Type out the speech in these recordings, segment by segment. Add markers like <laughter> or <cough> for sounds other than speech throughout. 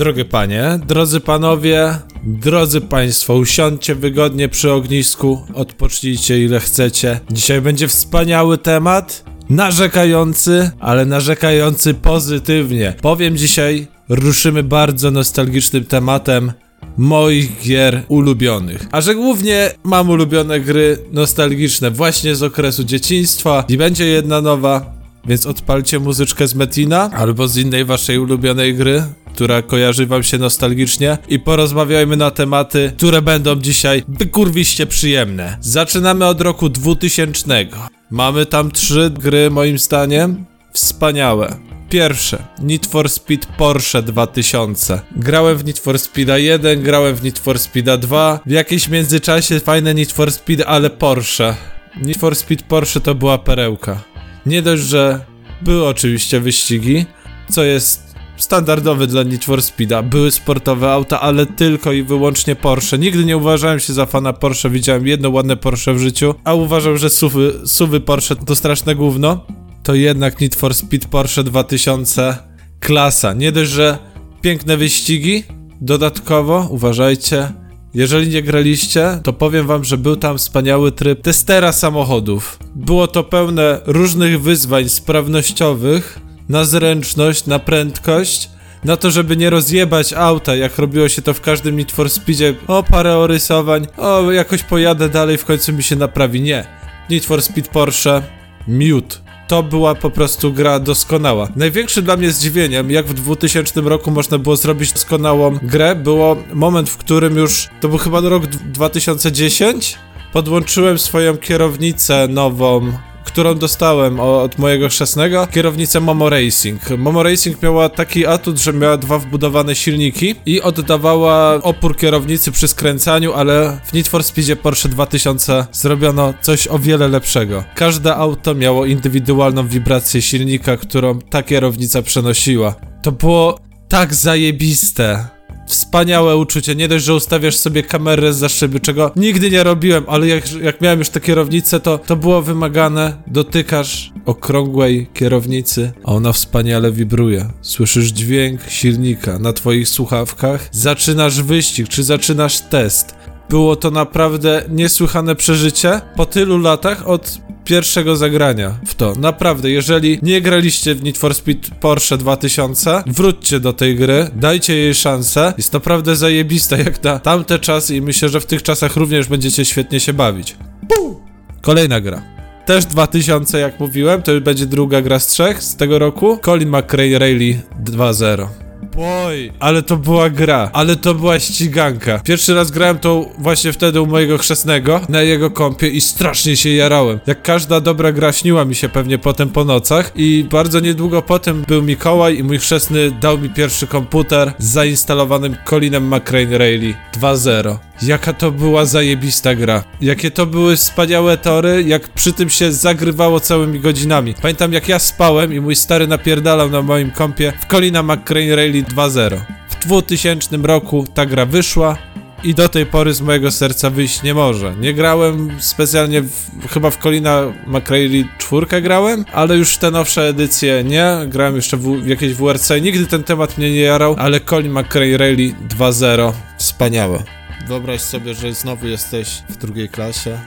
Drogie panie, drodzy panowie, drodzy państwo, usiądźcie wygodnie przy ognisku, odpocznijcie ile chcecie. Dzisiaj będzie wspaniały temat, narzekający, ale narzekający pozytywnie. Powiem dzisiaj, ruszymy bardzo nostalgicznym tematem moich gier ulubionych. A że głównie mam ulubione gry nostalgiczne właśnie z okresu dzieciństwa i będzie jedna nowa, więc odpalcie muzyczkę z Metina albo z innej waszej ulubionej gry, która kojarzy wam się nostalgicznie i porozmawiajmy na tematy, które będą dzisiaj wykurwiście przyjemne. Zaczynamy od roku 2000. Mamy tam trzy gry moim zdaniem wspaniałe. Pierwsze, Need for Speed Porsche 2000. Grałem w Need for Speeda 1, grałem w Need for Speeda 2. W jakimś międzyczasie fajne Need for Speed, ale Porsche. Need for Speed Porsche to była perełka. Nie dość, że były oczywiście wyścigi, co jest standardowy dla Need for Speeda. Były sportowe auta, ale tylko i wyłącznie Porsche. Nigdy nie uważałem się za fana Porsche, widziałem jedno ładne Porsche w życiu, a uważam, że suwy, suwy Porsche to straszne gówno. To jednak Need for Speed Porsche 2000 klasa. Nie dość, że piękne wyścigi, dodatkowo uważajcie, jeżeli nie graliście, to powiem wam, że był tam wspaniały tryb testera samochodów. Było to pełne różnych wyzwań sprawnościowych, na zręczność, na prędkość, na to, żeby nie rozjebać auta, jak robiło się to w każdym Need for Speedzie. O, parę orysowań, o, jakoś pojadę dalej, w końcu mi się naprawi. Nie. Need for Speed Porsche, miód. To była po prostu gra doskonała. Największym dla mnie zdziwieniem, jak w 2000 roku można było zrobić doskonałą grę, było moment, w którym już, to był chyba rok 2010, podłączyłem swoją kierownicę nową którą dostałem od mojego chrzestnego, kierownicę Momo Racing. Momo Racing miała taki atut, że miała dwa wbudowane silniki i oddawała opór kierownicy przy skręcaniu, ale w Need for Speedzie Porsche 2000 zrobiono coś o wiele lepszego. Każde auto miało indywidualną wibrację silnika, którą ta kierownica przenosiła. To było tak zajebiste wspaniałe uczucie. Nie dość, że ustawiasz sobie kamerę za szyby, czego nigdy nie robiłem, ale jak, jak miałem już tę kierownicę, to, to było wymagane. Dotykasz okrągłej kierownicy, a ona wspaniale wibruje. Słyszysz dźwięk silnika na twoich słuchawkach, zaczynasz wyścig, czy zaczynasz test. Było to naprawdę niesłychane przeżycie po tylu latach od pierwszego zagrania w to. Naprawdę, jeżeli nie graliście w Need for Speed Porsche 2000, wróćcie do tej gry, dajcie jej szansę. Jest naprawdę zajebista jak na tamte czasy i myślę, że w tych czasach również będziecie świetnie się bawić. Pum! Kolejna gra. Też 2000, jak mówiłem, to już będzie druga gra z trzech z tego roku. Colin McRae Rayleigh 2.0. Oj, ale to była gra, ale to była ściganka. Pierwszy raz grałem to właśnie wtedy u mojego chrzestnego na jego kompie i strasznie się jarałem. Jak każda dobra gra śniła mi się pewnie potem po nocach i bardzo niedługo potem był Mikołaj i mój chrzestny dał mi pierwszy komputer z zainstalowanym Colinem McRae Rayleigh 2.0. Jaka to była zajebista gra. Jakie to były wspaniałe tory, jak przy tym się zagrywało całymi godzinami. Pamiętam jak ja spałem i mój stary napierdalał na moim kompie w Colina McRae Rayleigh 2.0. W 2000 roku ta gra wyszła i do tej pory z mojego serca wyjść nie może. Nie grałem specjalnie, w, chyba w Colina McRae 4 grałem, ale już te nowsze edycje nie. Grałem jeszcze w, w jakieś WRC. Nigdy ten temat mnie nie jarał, ale Colin McRae Rayleigh 2.0 wspaniałe. Wyobraź sobie, że znowu jesteś w drugiej klasie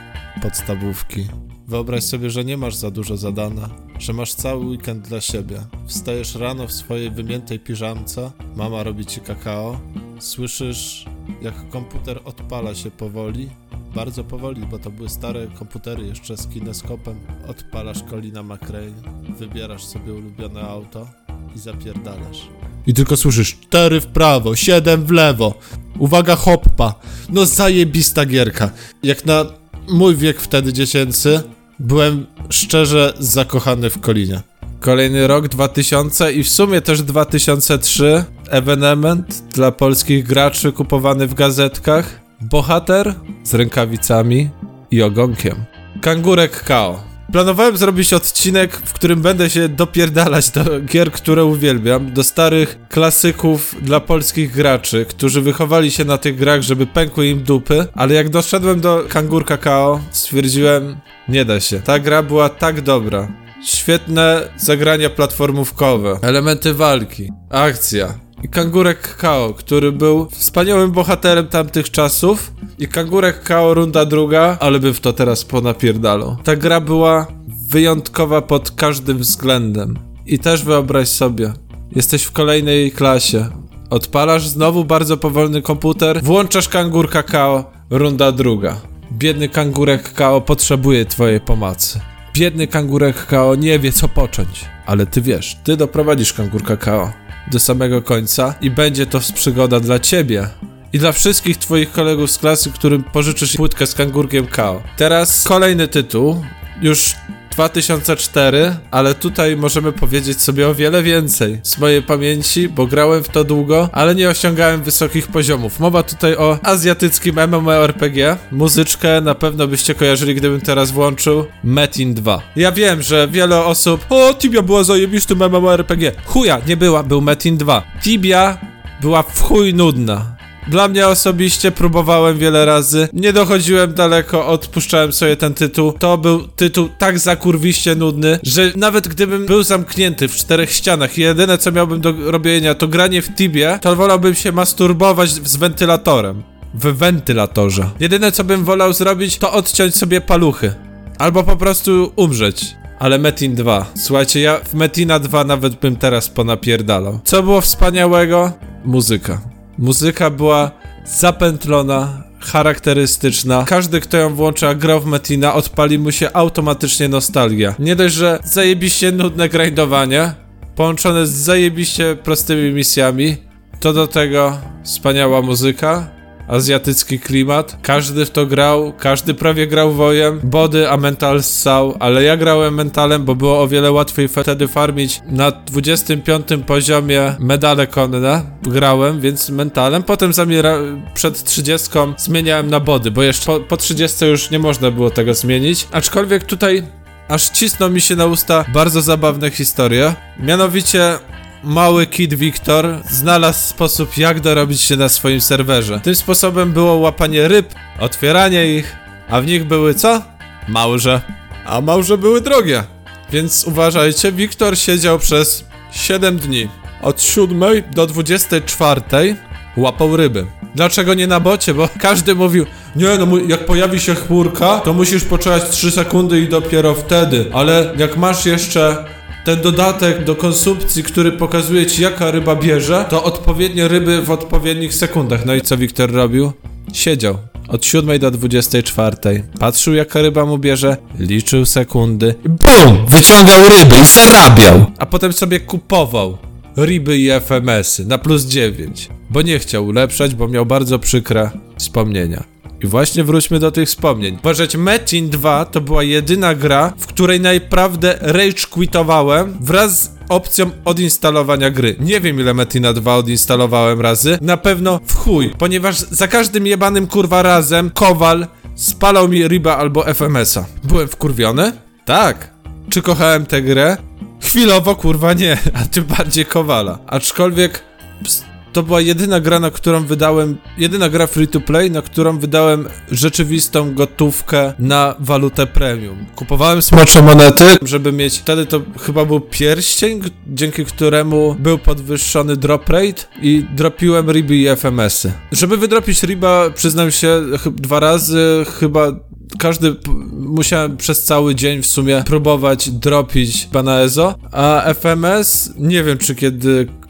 podstawówki. Wyobraź sobie, że nie masz za dużo zadania, że masz cały weekend dla siebie. Wstajesz rano w swojej wymiętej piżamce, mama robi ci kakao, słyszysz jak komputer odpala się powoli, bardzo powoli, bo to były stare komputery jeszcze z kineskopem. Odpalasz Colina McRae, wybierasz sobie ulubione auto i zapierdalasz. I tylko słyszysz 4 w prawo, 7 w lewo. Uwaga, hoppa. No zajebista gierka. Jak na mój wiek wtedy dziecięcy, byłem szczerze zakochany w Kolinie. Kolejny rok 2000 i w sumie też 2003 ewenement dla polskich graczy kupowany w gazetkach. Bohater z rękawicami i ogonkiem. Kangurek Kao. Planowałem zrobić odcinek, w którym będę się dopierdalać do gier, które uwielbiam, do starych klasyków dla polskich graczy, którzy wychowali się na tych grach, żeby pękły im dupy, ale jak doszedłem do Kangur Kakao, stwierdziłem, nie da się. Ta gra była tak dobra. Świetne zagrania platformówkowe, elementy walki, akcja, Kangurek Kao, który był wspaniałym bohaterem tamtych czasów. I Kangurek Kao runda druga, ale by w to teraz ponapierdalał. Ta gra była wyjątkowa pod każdym względem. I też wyobraź sobie, jesteś w kolejnej klasie. Odpalasz znowu bardzo powolny komputer, włączasz kangur kakao, runda druga. Biedny kangurek kakao potrzebuje twojej pomocy. Biedny kangurek kakao nie wie co począć. Ale ty wiesz, ty doprowadzisz kangur kakao do samego końca i będzie to przygoda dla ciebie. I dla wszystkich twoich kolegów z klasy, którym pożyczysz płytkę z kangurkiem Kao. Teraz kolejny tytuł, już 2004, ale tutaj możemy powiedzieć sobie o wiele więcej z mojej pamięci, bo grałem w to długo, ale nie osiągałem wysokich poziomów. Mowa tutaj o azjatyckim MMORPG. Muzyczkę na pewno byście kojarzyli, gdybym teraz włączył Metin 2. Ja wiem, że wiele osób o, Tibia była zajebistym MMORPG. Chuja, nie była, był Metin 2. Tibia była w chuj nudna. Dla mnie osobiście próbowałem wiele razy, nie dochodziłem daleko, odpuszczałem sobie ten tytuł. To był tytuł tak zakurwiście nudny, że nawet gdybym był zamknięty w czterech ścianach i jedyne co miałbym do robienia to granie w Tibie, to wolałbym się masturbować z wentylatorem. W wentylatorze. Jedyne co bym wolał zrobić to odciąć sobie paluchy. Albo po prostu umrzeć. Ale Metin 2. Słuchajcie, ja w Metina 2 nawet bym teraz ponapierdalał. Co było wspaniałego? Muzyka. Muzyka była zapętlona, charakterystyczna. Każdy, kto ją włączy, a grał w Metina, odpali mu się automatycznie nostalgia. Nie dość, że zajebiście nudne grindowanie, połączone z zajebiście prostymi misjami, to do tego wspaniała muzyka, azjatycki klimat. Każdy w to grał, każdy prawie grał wojem. Body, a mental ssał, ale ja grałem mentalem, bo było o wiele łatwiej wtedy farmić na 25 poziomie medale konne. Grałem, więc mentalem. Potem zamiera przed 30 zmieniałem na body, bo jeszcze po, po 30 już nie można było tego zmienić. Aczkolwiek tutaj aż cisną mi się na usta bardzo zabawne historie. Mianowicie mały Kid Victor znalazł sposób, jak dorobić się na swoim serwerze. Tym sposobem było łapanie ryb, otwieranie ich, a w nich były co? Małże. A małże były drogie. Więc uważajcie, Wiktor siedział przez 7 dni. Od 7 do 24 łapał ryby. Dlaczego nie na bocie? Bo <laughs> każdy mówił, nie no, jak pojawi się chmurka, to musisz poczekać 3 sekundy i dopiero wtedy. Ale jak masz jeszcze ten dodatek do konsumpcji, który pokazuje ci jaka ryba bierze, to odpowiednie ryby w odpowiednich sekundach. No i co Wiktor robił? Siedział. Od 7 do 24. Patrzył jaka ryba mu bierze, liczył sekundy. BUM! Wyciągał ryby i zarabiał! A potem sobie kupował ryby i FMS-y na plus 9. Bo nie chciał ulepszać, bo miał bardzo przykre wspomnienia. I właśnie wróćmy do tych wspomnień. Uważać, Metin 2 to była jedyna gra, w której naprawdę rage quitowałem wraz z opcją odinstalowania gry. Nie wiem ile Metina 2 odinstalowałem razy, na pewno w chuj, ponieważ za każdym jebanym kurwa razem Kowal spalał mi Riba albo FMS-a. Byłem wkurwiony? Tak. Czy kochałem tę grę? Chwilowo kurwa nie, a tym bardziej Kowala. Aczkolwiek... Pst, to była jedyna gra, na którą wydałem, jedyna gra free to play, na którą wydałem rzeczywistą gotówkę na walutę premium. Kupowałem smocze monety, żeby mieć, wtedy to chyba był pierścień, dzięki któremu był podwyższony drop rate i dropiłem riby i FMS-y. Żeby wydropić riba, przyznam się, dwa razy, chyba każdy musiałem przez cały dzień w sumie próbować dropić Banaezo, a FMS nie wiem czy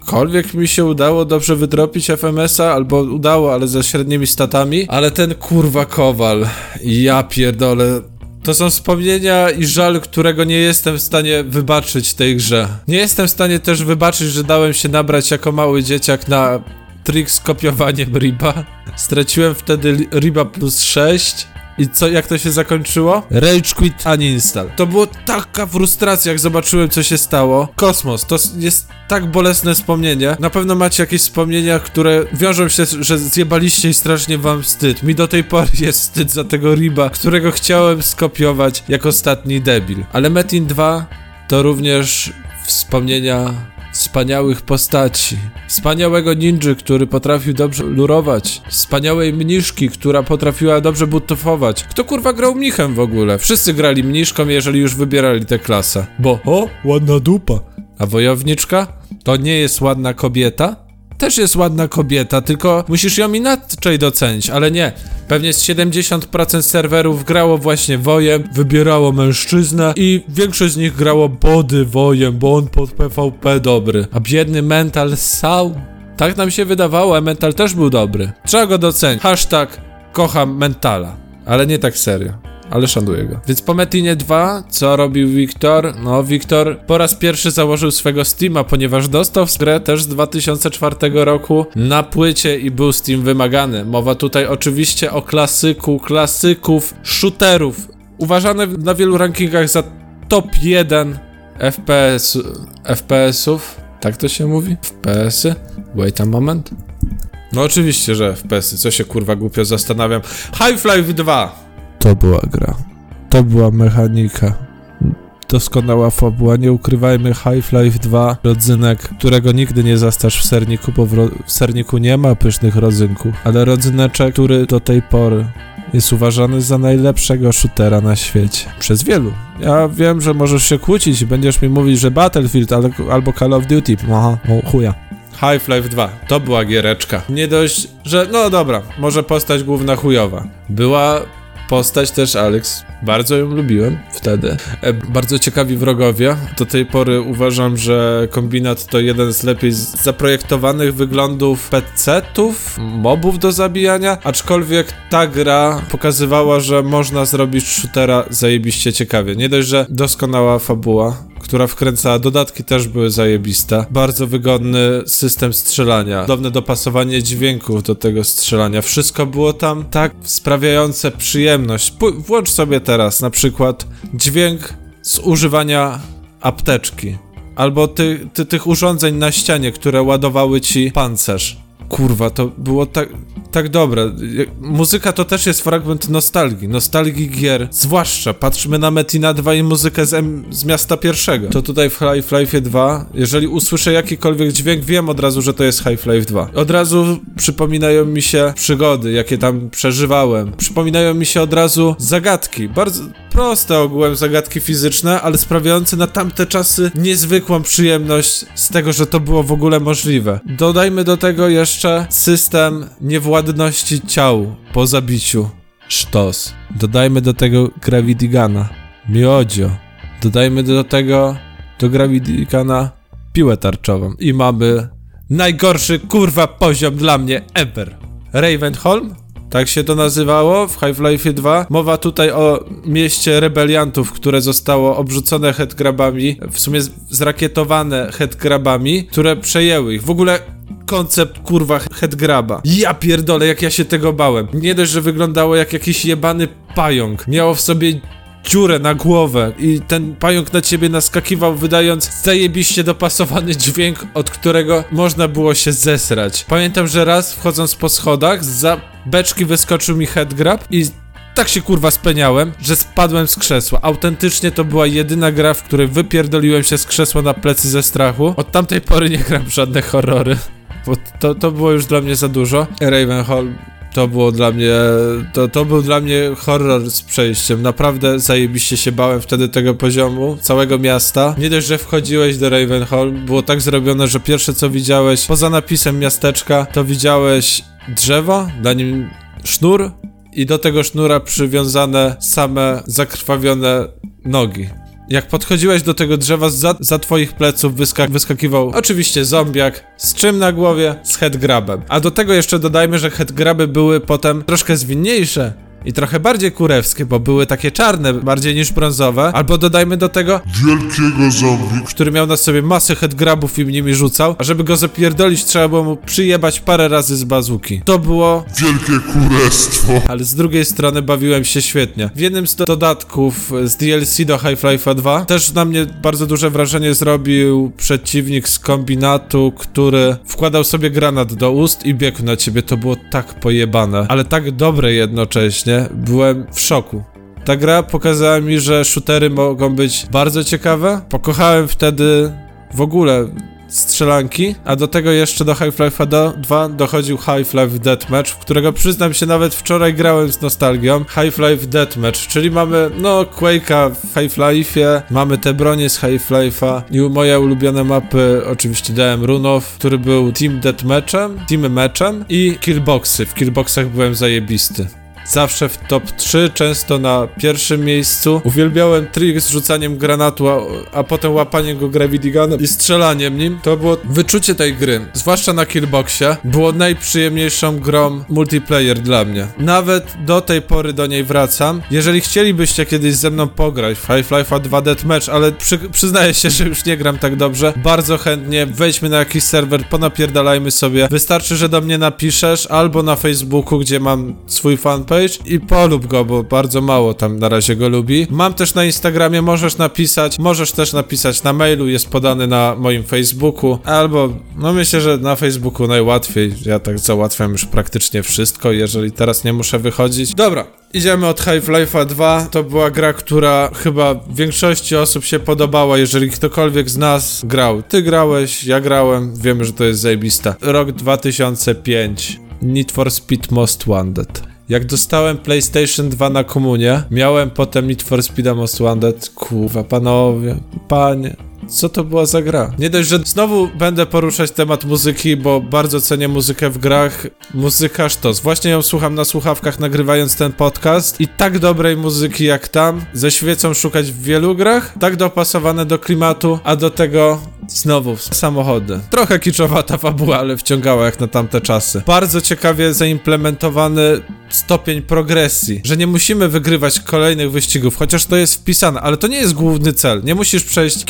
kiedykolwiek mi się udało dobrze wydropić FMS-a, albo udało, ale ze średnimi statami, ale ten kurwa kowal, ja pierdolę, to są wspomnienia i żal, którego nie jestem w stanie wybaczyć tej grze. Nie jestem w stanie też wybaczyć, że dałem się nabrać jako mały dzieciak na trik z kopiowaniem Riba. Straciłem wtedy Riba plus 6 i co, jak to się zakończyło? Rage quit uninstall. To było taka frustracja, jak zobaczyłem, co się stało. Kosmos, to jest tak bolesne wspomnienie. Na pewno macie jakieś wspomnienia, które wiążą się, że zjebaliście i strasznie wam wstyd. Mi do tej pory jest wstyd za tego riba, którego chciałem skopiować jak ostatni debil. Ale Metin 2 to również wspomnienia wspaniałych postaci. Wspaniałego ninja, który potrafił dobrze lurować. Wspaniałej mniszki, która potrafiła dobrze butofować. Kto kurwa grał mnichem w ogóle? Wszyscy grali mniszką, jeżeli już wybierali tę klasę. Bo, o, ładna dupa. A wojowniczka? To nie jest ładna kobieta? Też jest ładna kobieta, tylko musisz ją inaczej docenić, ale nie. Pewnie z 70% serwerów grało właśnie wojem, wybierało mężczyznę i większość z nich grało body wojem, bo on pod PvP dobry. A biedny mental sał. Tak nam się wydawało, a mental też był dobry. Trzeba go docenić. Hashtag kocham mentala, ale nie tak serio ale szanuję go. Więc po Metinie 2, co robił Wiktor? No, Wiktor po raz pierwszy założył swego Steama, ponieważ dostał grę też z 2004 roku na płycie i był Steam wymagany. Mowa tutaj oczywiście o klasyku klasyków shooterów, uważany na wielu rankingach za top 1 FPS, FPS-ów. Tak to się mówi? FPS-y? Wait a moment. No oczywiście, że FPS-y. Co się kurwa głupio zastanawiam. Half-Life 2 to była gra. To była mechanika. Doskonała fabuła, nie ukrywajmy, Half-Life 2, rodzynek, którego nigdy nie zastasz w serniku, bo w, w serniku nie ma pysznych rodzynków, ale rodzyneczek, który do tej pory jest uważany za najlepszego shootera na świecie. Przez wielu. Ja wiem, że możesz się kłócić i będziesz mi mówić, że Battlefield albo Call of Duty. Aha, o chuja. Half-Life 2. To była giereczka. Nie dość, że no dobra, może postać główna chujowa. Była postać też Alex. Bardzo ją lubiłem wtedy. E, bardzo ciekawi wrogowie. Do tej pory uważam, że kombinat to jeden z lepiej zaprojektowanych wyglądów PC-ów, mobów do zabijania, aczkolwiek ta gra pokazywała, że można zrobić shootera zajebiście ciekawie. Nie dość, że doskonała fabuła, która wkręcała dodatki, też były zajebiste. Bardzo wygodny system strzelania, cudowne dopasowanie dźwięków do tego strzelania. Wszystko było tam tak sprawiające przyjemność. P włącz sobie teraz na przykład dźwięk z używania apteczki. Albo ty, ty, tych urządzeń na ścianie, które ładowały ci pancerz. Kurwa, to było tak, tak dobre. Muzyka to też jest fragment nostalgii, nostalgii gier. Zwłaszcza patrzymy na Metina 2 i muzykę z, M z miasta pierwszego. To tutaj w Half-Life 2, jeżeli usłyszę jakikolwiek dźwięk, wiem od razu, że to jest Half-Life 2. Od razu przypominają mi się przygody, jakie tam przeżywałem. Przypominają mi się od razu zagadki. Bardzo proste ogółem zagadki fizyczne, ale sprawiające na tamte czasy niezwykłą przyjemność z tego, że to było w ogóle możliwe. Dodajmy do tego jeszcze system niewładności ciał po zabiciu. Sztos. Dodajmy do tego Gravity Guna. Miodzio. Dodajmy do tego do Gravity Guna piłę tarczową. I mamy najgorszy kurwa poziom dla mnie ever. Ravenholm? Tak się to nazywało w Half-Life 2. Mowa tutaj o mieście rebeliantów, które zostało obrzucone headgrabami, w sumie zrakietowane headgrabami, które przejęły ich. W ogóle koncept kurwa headgraba. Ja pierdolę, jak ja się tego bałem. Nie dość, że wyglądało jak jakiś jebany pająk. Miało w sobie dziurę na głowę i ten pająk na ciebie naskakiwał, wydając zajebiście dopasowany dźwięk, od którego można było się zesrać. Pamiętam, że raz wchodząc po schodach, za beczki wyskoczył mi headgrab i tak się kurwa speniałem, że spadłem z krzesła. Autentycznie to była jedyna gra, w której wypierdoliłem się z krzesła na plecy ze strachu. Od tamtej pory nie gram żadne horrory. Bo to, to było już dla mnie za dużo. Ravenhall to było dla mnie, to, to był dla mnie horror z przejściem. Naprawdę zajebiście się bałem wtedy tego poziomu, całego miasta. Nie dość, że wchodziłeś do Ravenhall, było tak zrobione, że pierwsze co widziałeś, poza napisem miasteczka, to widziałeś drzewo, na nim sznur i do tego sznura przywiązane same zakrwawione nogi. Jak podchodziłeś do tego drzewa, za, za twoich pleców wyskak wyskakiwał oczywiście zombiak. Z czym na głowie? Z headgrabem. A do tego jeszcze dodajmy, że headgraby były potem troszkę zwinniejsze i trochę bardziej kurewskie, bo były takie czarne bardziej niż brązowe, albo dodajmy do tego wielkiego zombie, który miał na sobie masę headgrabów i nimi rzucał, a żeby go zapierdolić trzeba było mu przyjebać parę razy z bazuki. To było wielkie kurestwo. Ale z drugiej strony bawiłem się świetnie. W jednym z dodatków z DLC do Half-Life 2 też na mnie bardzo duże wrażenie zrobił przeciwnik z kombinatu, który wkładał sobie granat do ust i biegł na ciebie. To było tak pojebane, ale tak dobre jednocześnie byłem w szoku. Ta gra pokazała mi, że shootery mogą być bardzo ciekawe. Pokochałem wtedy w ogóle strzelanki, a do tego jeszcze do Half-Life'a do 2 dochodził Half-Life Deathmatch, w którego przyznam się nawet wczoraj grałem z nostalgią. Half-Life Deathmatch, czyli mamy no Quake'a w Half-Life'ie, mamy te bronie z Half-Life'a i moje ulubione mapy oczywiście dałem Runow, który był Team Deathmatchem, Team Matchem i Killboxy. W Killboxach byłem zajebisty. Zawsze w top 3, często na pierwszym miejscu. Uwielbiałem trik z rzucaniem granatu, a, a potem łapaniem go gravity i strzelaniem nim. To było wyczucie tej gry, zwłaszcza na Killboxie, było najprzyjemniejszą grą multiplayer dla mnie. Nawet do tej pory do niej wracam. Jeżeli chcielibyście kiedyś ze mną pograć w Half-Life'a 2 Deathmatch, ale przy, przyznaję się, że już nie gram tak dobrze, bardzo chętnie wejdźmy na jakiś serwer, ponapierdalajmy sobie. Wystarczy, że do mnie napiszesz albo na Facebooku, gdzie mam swój fanpage i polub go, bo bardzo mało tam na razie go lubi. Mam też na Instagramie, możesz napisać, możesz też napisać na mailu, jest podany na moim Facebooku, albo no myślę, że na Facebooku najłatwiej, ja tak załatwiam już praktycznie wszystko, jeżeli teraz nie muszę wychodzić. Dobra, Idziemy od Half-Life'a 2. To była gra, która chyba większości osób się podobała, jeżeli ktokolwiek z nas grał. Ty grałeś, ja grałem, wiemy, że to jest zajebista. Rok 2005. Need for Speed Most Wanted. Jak dostałem PlayStation 2 na komunie, miałem potem Need for Speed Most Wanted. Kurwa, panowie, panie. Co to była za gra? Nie dość, że znowu będę poruszać temat muzyki, bo bardzo cenię muzykę w grach. Muzyka sztos. Właśnie ją słucham na słuchawkach, nagrywając ten podcast. I tak dobrej muzyki jak tam, ze świecą szukać w wielu grach, tak dopasowane do klimatu, a do tego Znowu samochody. Trochę kiczowata fabuła, ale wciągała jak na tamte czasy. Bardzo ciekawie zaimplementowany stopień progresji, że nie musimy wygrywać kolejnych wyścigów, chociaż to jest wpisane, ale to nie jest główny cel. Nie musisz przejść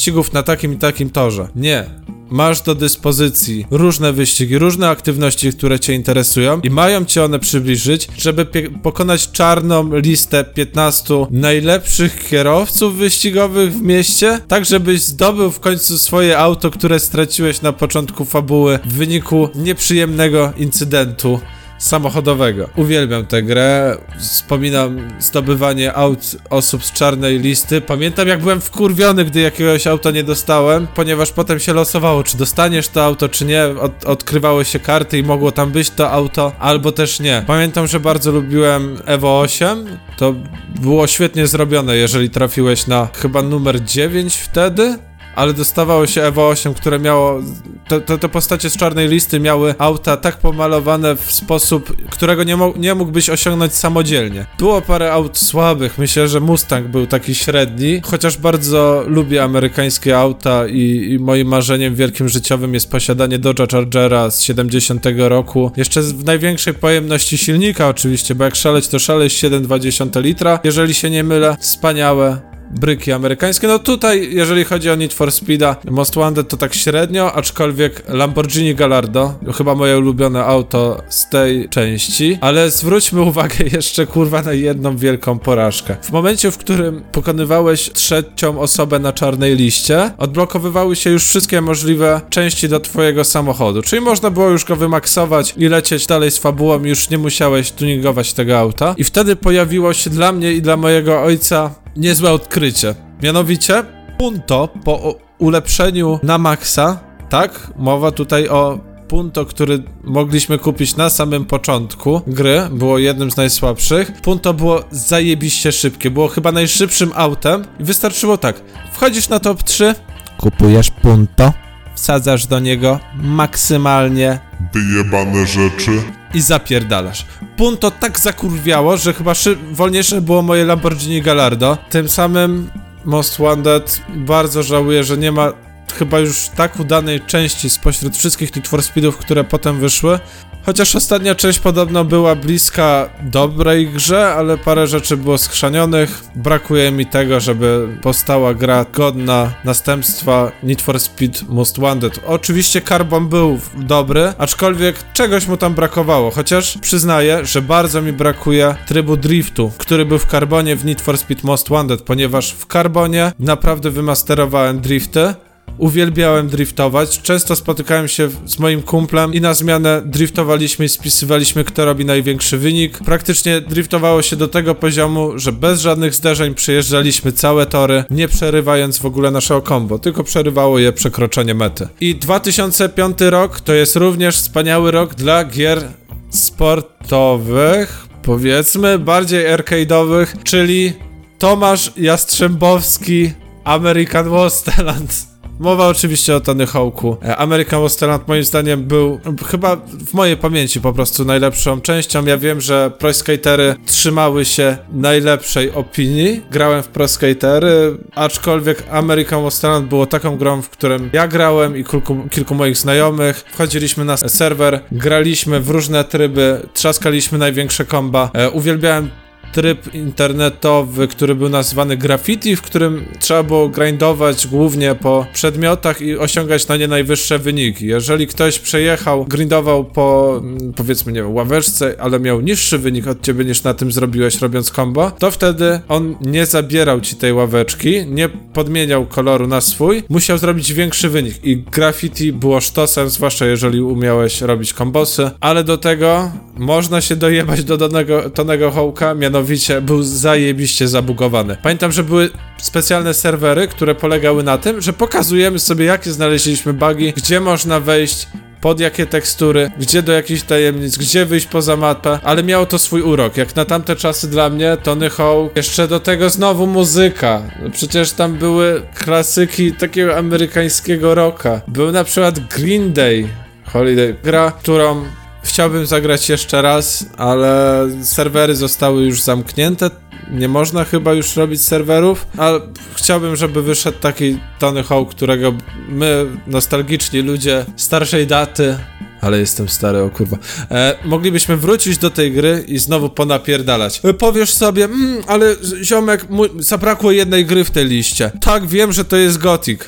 wyścigów na takim i takim torze. Nie masz do dyspozycji różne wyścigi, różne aktywności, które cię interesują i mają cię one przybliżyć, żeby pokonać czarną listę 15 najlepszych kierowców wyścigowych w mieście, tak żebyś zdobył w końcu swoje auto, które straciłeś na początku fabuły w wyniku nieprzyjemnego incydentu samochodowego. Uwielbiam tę grę, wspominam zdobywanie aut osób z czarnej listy. Pamiętam jak byłem wkurwiony, gdy jakiegoś auta nie dostałem, ponieważ potem się losowało, czy dostaniesz to auto, czy nie. Od, odkrywały się karty i mogło tam być to auto, albo też nie. Pamiętam, że bardzo lubiłem Evo 8. To było świetnie zrobione, jeżeli trafiłeś na chyba numer 9 wtedy ale dostawało się Evo 8, które miało. Te, te, te, postacie z czarnej listy miały auta tak pomalowane w sposób, którego nie, mo nie mógłbyś osiągnąć samodzielnie. Było parę aut słabych, myślę, że Mustang był taki średni, chociaż bardzo lubię amerykańskie auta i, i moim marzeniem wielkim życiowym jest posiadanie Dodge'a Chargera z 70 roku. Jeszcze w największej pojemności silnika oczywiście, bo jak szaleć to szaleć 7,2 litra, jeżeli się nie mylę. Wspaniałe, bryki amerykańskie. No tutaj, jeżeli chodzi o Need for Speeda, Most Wanted to tak średnio, aczkolwiek Lamborghini Gallardo, chyba moje ulubione auto z tej części, ale zwróćmy uwagę <laughs> jeszcze kurwa na jedną wielką porażkę. W momencie, w którym pokonywałeś trzecią osobę na czarnej liście, odblokowywały się już wszystkie możliwe części do twojego samochodu, czyli można było już go wymaksować i lecieć dalej z fabułą, już nie musiałeś tuningować tego auta. I wtedy pojawiło się dla mnie i dla mojego ojca niezłe odkrycie. Mianowicie, Punto po ulepszeniu na maksa, tak? Mowa tutaj o Punto, który mogliśmy kupić na samym początku gry, było jednym z najsłabszych. Punto było zajebiście szybkie, było chyba najszybszym autem i wystarczyło tak. Wchodzisz na top 3, kupujesz Punto, wsadzasz do niego maksymalnie wyjebane rzeczy i zapierdalasz. Punto tak zakurwiało, że chyba wolniejsze było moje Lamborghini Gallardo. Tym samym Most Wanted bardzo żałuję, że nie ma chyba już tak udanej części spośród wszystkich Need for Speedów, które potem wyszły. Chociaż ostatnia część podobno była bliska dobrej grze, ale parę rzeczy było skrzanionych. Brakuje mi tego, żeby powstała gra godna następstwa Need for Speed Most Wanted. Oczywiście Carbon był dobry, aczkolwiek czegoś mu tam brakowało, chociaż przyznaję, że bardzo mi brakuje trybu driftu, który był w Carbonie w Need for Speed Most Wanted, ponieważ w Carbonie naprawdę wymasterowałem drifty Uwielbiałem driftować. Często spotykałem się z moim kumplem i na zmianę driftowaliśmy i spisywaliśmy, kto robi największy wynik. Praktycznie driftowało się do tego poziomu, że bez żadnych zderzeń przejeżdżaliśmy całe tory, nie przerywając w ogóle naszego combo, tylko przerywało je przekroczenie mety. I 2005 rok to jest również wspaniały rok dla gier sportowych, powiedzmy, bardziej arcade'owych, czyli Tomasz Jastrzębowski, American Wasteland. Mowa oczywiście o Tony Hawk'u. E, American Wasteland moim zdaniem był chyba w mojej pamięci po prostu najlepszą częścią. Ja wiem, że Pro Skatery trzymały się najlepszej opinii. Grałem w Pro Skatery, aczkolwiek American Wasteland było taką grą, w którym ja grałem i kilku, kilku moich znajomych. Wchodziliśmy na serwer, graliśmy w różne tryby, trzaskaliśmy największe komba. E, uwielbiałem tryb internetowy, który był nazwany graffiti, w którym trzeba było grindować głównie po przedmiotach i osiągać na nie najwyższe wyniki. Jeżeli ktoś przejechał, grindował po mm, powiedzmy, nie wiem, ławeczce, ale miał niższy wynik od ciebie niż na tym zrobiłeś robiąc combo, to wtedy on nie zabierał ci tej ławeczki, nie podmieniał koloru na swój, musiał zrobić większy wynik i graffiti było sztosem, zwłaszcza jeżeli umiałeś robić kombosy, ale do tego można się dojebać do danego Tonego Hołka, mianowicie był zajebiście zabugowany. Pamiętam, że były specjalne serwery, które polegały na tym, że pokazujemy sobie, jakie znaleźliśmy bugi, gdzie można wejść, pod jakie tekstury, gdzie do jakichś tajemnic, gdzie wyjść poza mapę, ale miało to swój urok. Jak na tamte czasy dla mnie, Tony Hawk, jeszcze do tego znowu muzyka. Przecież tam były klasyki takiego amerykańskiego rocka. Był na przykład Green Day, Holiday, gra, którą chciałbym zagrać jeszcze raz, ale serwery zostały już zamknięte. Nie można chyba już robić serwerów, ale chciałbym, żeby wyszedł taki Tony Hawk, którego my, nostalgiczni ludzie starszej daty, ale jestem stary, o kurwa. E, moglibyśmy wrócić do tej gry i znowu ponapierdalać. E, powiesz sobie, mm, ale ziomek, mój, zabrakło jednej gry w tej liście. Tak, wiem, że to jest Gothic.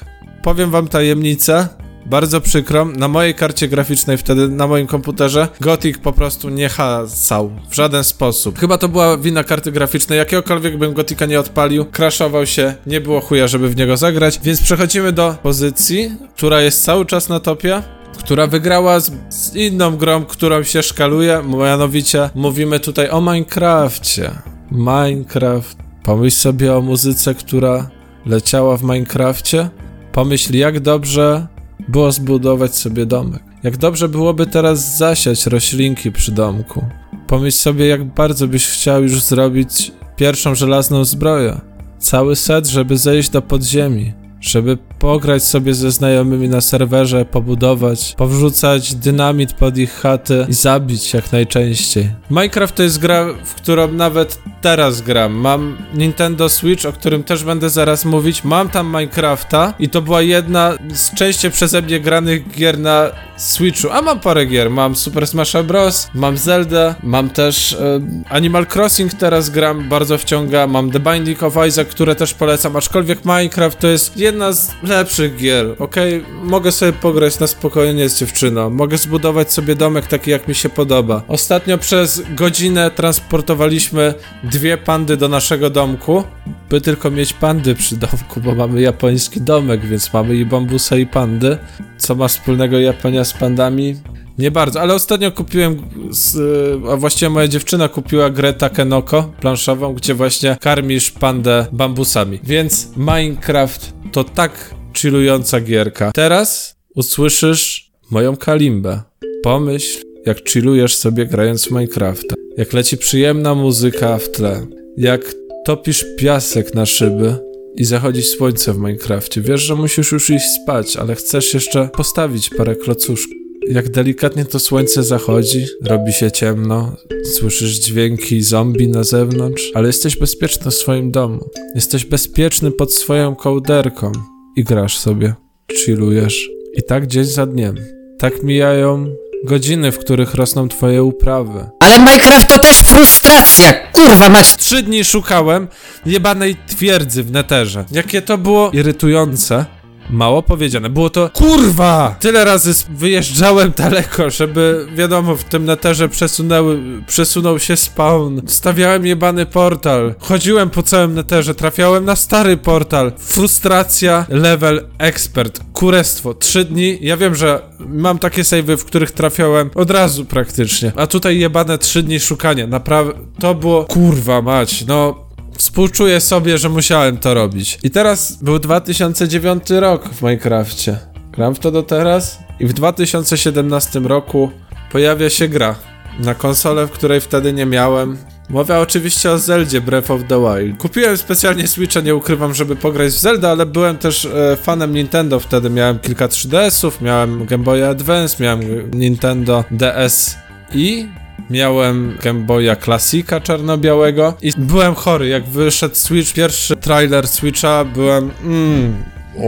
Powiem wam tajemnicę. Bardzo przykrą, na mojej karcie graficznej wtedy, na moim komputerze, Gothic po prostu nie hasał w żaden sposób. Chyba to była wina karty graficznej, jakiegokolwiek bym Gothica nie odpalił, crashował się, nie było chuja, żeby w niego zagrać, więc przechodzimy do pozycji, która jest cały czas na topie, która wygrała z, z inną grą, którą się szkaluje, mianowicie mówimy tutaj o Minecrafcie. Minecraft. Pomyśl sobie o muzyce, która leciała w Minecrafcie. Pomyśl, jak dobrze było zbudować sobie domek. Jak dobrze byłoby teraz zasiać roślinki przy domku. Pomyśl sobie, jak bardzo byś chciał już zrobić pierwszą żelazną zbroję. Cały set, żeby zejść do podziemi. Żeby pograć sobie ze znajomymi na serwerze, pobudować, powrzucać dynamit pod ich chaty i zabić jak najczęściej. Minecraft to jest gra, w którą nawet teraz gram. Mam Nintendo Switch, o którym też będę zaraz mówić. Mam tam Minecrafta i to była jedna z częściej przeze mnie granych gier na Switchu. A mam parę gier. Mam Super Smash Bros., mam Zelda, mam też e, Animal Crossing teraz gram, bardzo wciąga. Mam The Binding of Isaac, które też polecam, aczkolwiek Minecraft to jest jedna z lepszych gier, okej? Mogę sobie pograć na spokojnie z dziewczyną, mogę zbudować sobie domek taki jak mi się podoba. Ostatnio przez godzinę transportowaliśmy dwie pandy do naszego domku, by tylko mieć pandy przy domku, bo mamy japoński domek, więc mamy i bambusa i pandy. Co ma wspólnego Japonia z pandami? Nie bardzo, ale ostatnio kupiłem, z, a właściwie moja dziewczyna kupiła grę Takenoko planszową, gdzie właśnie karmisz pandę bambusami. Więc Minecraft to tak chillująca gierka. Teraz usłyszysz moją kalimbę. Pomyśl, jak chillujesz sobie grając w Minecrafta. Jak leci przyjemna muzyka w tle. Jak topisz piasek na szyby i zachodzi słońce w Minecrafcie. Wiesz, że musisz już iść spać, ale chcesz jeszcze postawić parę klocuszków. Jak delikatnie to słońce zachodzi, robi się ciemno, słyszysz dźwięki zombie na zewnątrz, ale jesteś bezpieczny w swoim domu. Jesteś bezpieczny pod swoją kołderką i grasz sobie, chillujesz. I tak dzień za dniem. Tak mijają godziny, w których rosną twoje uprawy. Ale Minecraft to też frustracja! Kurwa mać! Trzy dni szukałem jebanej twierdzy w neterze. Jakie to było irytujące. Mało powiedziane. Było to kurwa! Tyle razy wyjeżdżałem daleko, żeby wiadomo, w tym neterze przesunęły, przesunął się spawn. Stawiałem jebany portal. Chodziłem po całym neterze, trafiałem na stary portal. Frustracja, level expert. Kurestwo. Trzy dni. Ja wiem, że mam takie savey, w których trafiałem od razu praktycznie. A tutaj jebane trzy dni szukania. Naprawdę. To było kurwa mać. No. Współczuję sobie, że musiałem to robić. I teraz był 2009 rok w Minecrafcie. Gram w to do teraz i w 2017 roku pojawia się gra na konsolę, w której wtedy nie miałem. Mowa oczywiście o Zeldzie Breath of the Wild. Kupiłem specjalnie Switcha, nie ukrywam, żeby pograć w Zelda, ale byłem też e, fanem Nintendo wtedy. Miałem kilka 3DS-ów, miałem Game Boy Advance, miałem Nintendo DS i Miałem Game Boya Classica czarno-białego i byłem chory. Jak wyszedł Switch, pierwszy trailer Switcha, byłem mmm, O,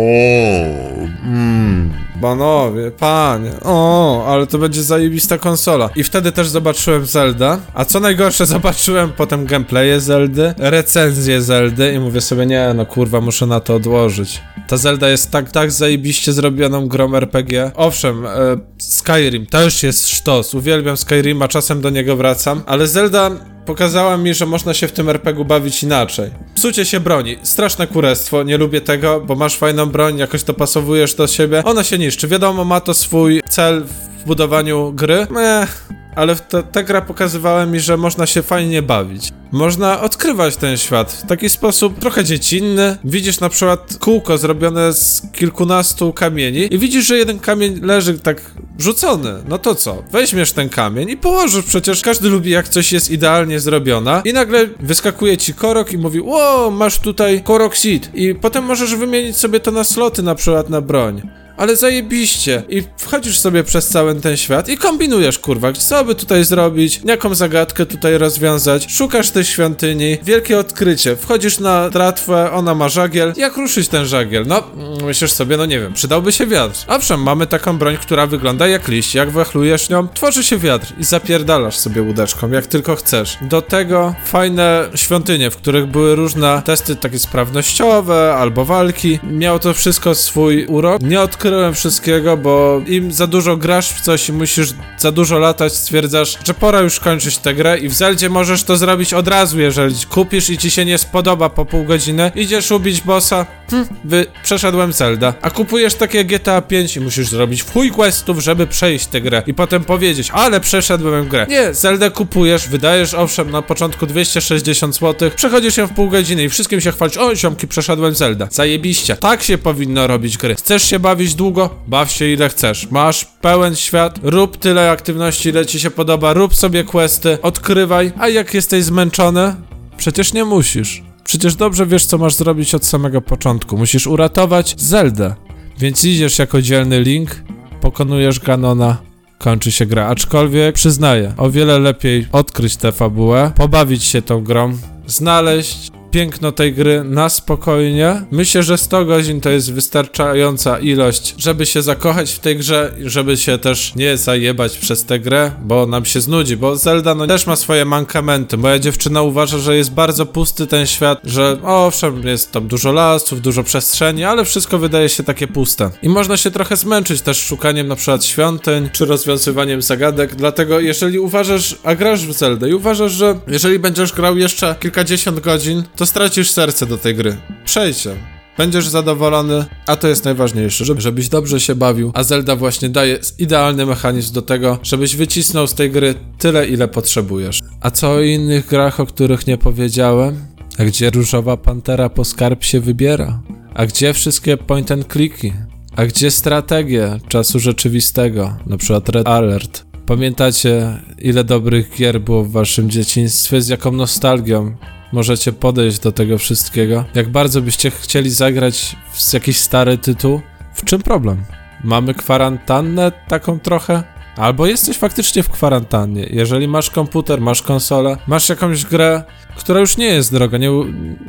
mm, Panowie, panie, o, ale to będzie zajebista konsola. I wtedy też zobaczyłem Zelda, a co najgorsze, <laughs> zobaczyłem potem gameplaye Zeldy, recenzję Zeldy i mówię sobie, nie no kurwa, muszę na to odłożyć. Ta Zelda jest tak, tak zajebiście zrobioną grą RPG. Owszem, e, Skyrim też jest sztos, uwielbiam Skyrima, czasem do niego wracam, ale Zelda pokazała mi, że można się w tym RPG bawić inaczej. Psucie się broni, straszne kurestwo, nie lubię tego, bo masz fajną broń, jakoś dopasowujesz do siebie, ona się niszczy, wiadomo, ma to swój cel w budowaniu gry, Ech, ale te, ta gra pokazywała mi, że można się fajnie bawić. Można odkrywać ten świat w taki sposób trochę dziecinny. Widzisz na przykład kółko zrobione z kilkunastu kamieni i widzisz, że jeden kamień leży tak rzucony. No to co? Weźmiesz ten kamień i położysz. Przecież każdy lubi, jak coś jest idealnie zrobiona. I nagle wyskakuje ci korok i mówi: Ło, masz tutaj korok seed. I potem możesz wymienić sobie to na sloty, na przykład na broń. Ale zajebiście. I wchodzisz sobie przez cały ten świat i kombinujesz, kurwa, co by tutaj zrobić, jaką zagadkę tutaj rozwiązać. Szukasz tej świątyni, wielkie odkrycie. Wchodzisz na tratwę, ona ma żagiel. Jak ruszyć ten żagiel? No, myślisz sobie, no nie wiem, przydałby się wiatr. Owszem, mamy taką broń, która wygląda jak liść. Jak wechlujesz nią, tworzy się wiatr i zapierdalasz sobie łódeczką, jak tylko chcesz. Do tego fajne świątynie, w których były różne testy takie sprawnościowe albo walki. Miało to wszystko swój urok. Nie odkryłem wszystkiego, bo im za dużo grasz w coś i musisz za dużo latać, stwierdzasz, że pora już kończyć tę grę i w Zeldzie możesz to zrobić od razu, jeżeli kupisz i ci się nie spodoba po pół godziny, idziesz ubić bossa, hm, wy, przeszedłem Zelda, a kupujesz takie GTA 5 i musisz zrobić w chuj questów, żeby przejść tę grę i potem powiedzieć, ale przeszedłem grę. Nie, Zeldę kupujesz, wydajesz owszem na początku 260 zł, przechodzisz ją w pół godziny i wszystkim się chwalisz, o ziomki, przeszedłem Zelda. Zajebiście. Tak się powinno robić gry. Chcesz się bawić długo? Baw się ile chcesz. Masz pełen świat, rób tyle aktywności, ile ci się podoba, rób sobie questy, odkrywaj, a jak jesteś zmęczony, przecież nie musisz. Przecież dobrze wiesz, co masz zrobić od samego początku. Musisz uratować Zeldę. Więc idziesz jako dzielny Link, pokonujesz Ganona, kończy się gra. Aczkolwiek przyznaję, o wiele lepiej odkryć tę fabułę, pobawić się tą grą, znaleźć piękno tej gry na spokojnie. Myślę, że 100 godzin to jest wystarczająca ilość, żeby się zakochać w tej grze żeby się też nie zajebać przez tę grę, bo nam się znudzi, bo Zelda no, też ma swoje mankamenty. Moja dziewczyna uważa, że jest bardzo pusty ten świat, że owszem, jest tam dużo lasów, dużo przestrzeni, ale wszystko wydaje się takie puste. I można się trochę zmęczyć też szukaniem na przykład świątyń, czy rozwiązywaniem zagadek, dlatego jeżeli uważasz, a grasz w Zeldę i uważasz, że jeżeli będziesz grał jeszcze kilkadziesiąt godzin, to stracisz serce do tej gry. Przejdź ją. Będziesz zadowolony, a to jest najważniejsze, żeby, żebyś dobrze się bawił, a Zelda właśnie daje idealny mechanizm do tego, żebyś wycisnął z tej gry tyle, ile potrzebujesz. A co o innych grach, o których nie powiedziałem? A gdzie Różowa Pantera po skarb się wybiera? A gdzie wszystkie point and clicky? A gdzie strategie czasu rzeczywistego, na przykład Red Alert? Pamiętacie, ile dobrych gier było w waszym dzieciństwie, z jaką nostalgią możecie podejść do tego wszystkiego? Jak bardzo byście chcieli zagrać w jakiś stary tytuł? W czym problem? Mamy kwarantannę taką trochę? Albo jesteś faktycznie w kwarantannie. Jeżeli masz komputer, masz konsolę, masz jakąś grę, która już nie jest droga. Nie,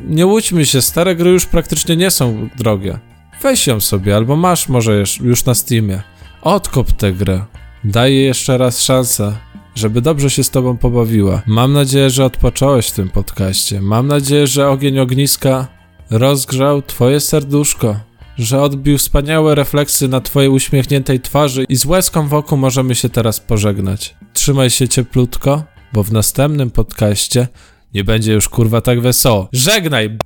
nie łudźmy się, stare gry już praktycznie nie są drogie. Weź ją sobie, albo masz może już, już na Steamie. Odkop tę grę. Daj jej jeszcze raz szansę, żeby dobrze się z tobą pobawiła. Mam nadzieję, że odpocząłeś w tym podcaście. Mam nadzieję, że ogień ogniska rozgrzał twoje serduszko że odbił wspaniałe refleksy na twojej uśmiechniętej twarzy i z łezką wokół możemy się teraz pożegnać. Trzymaj się cieplutko, bo w następnym podcaście nie będzie już kurwa tak wesoło. Żegnaj!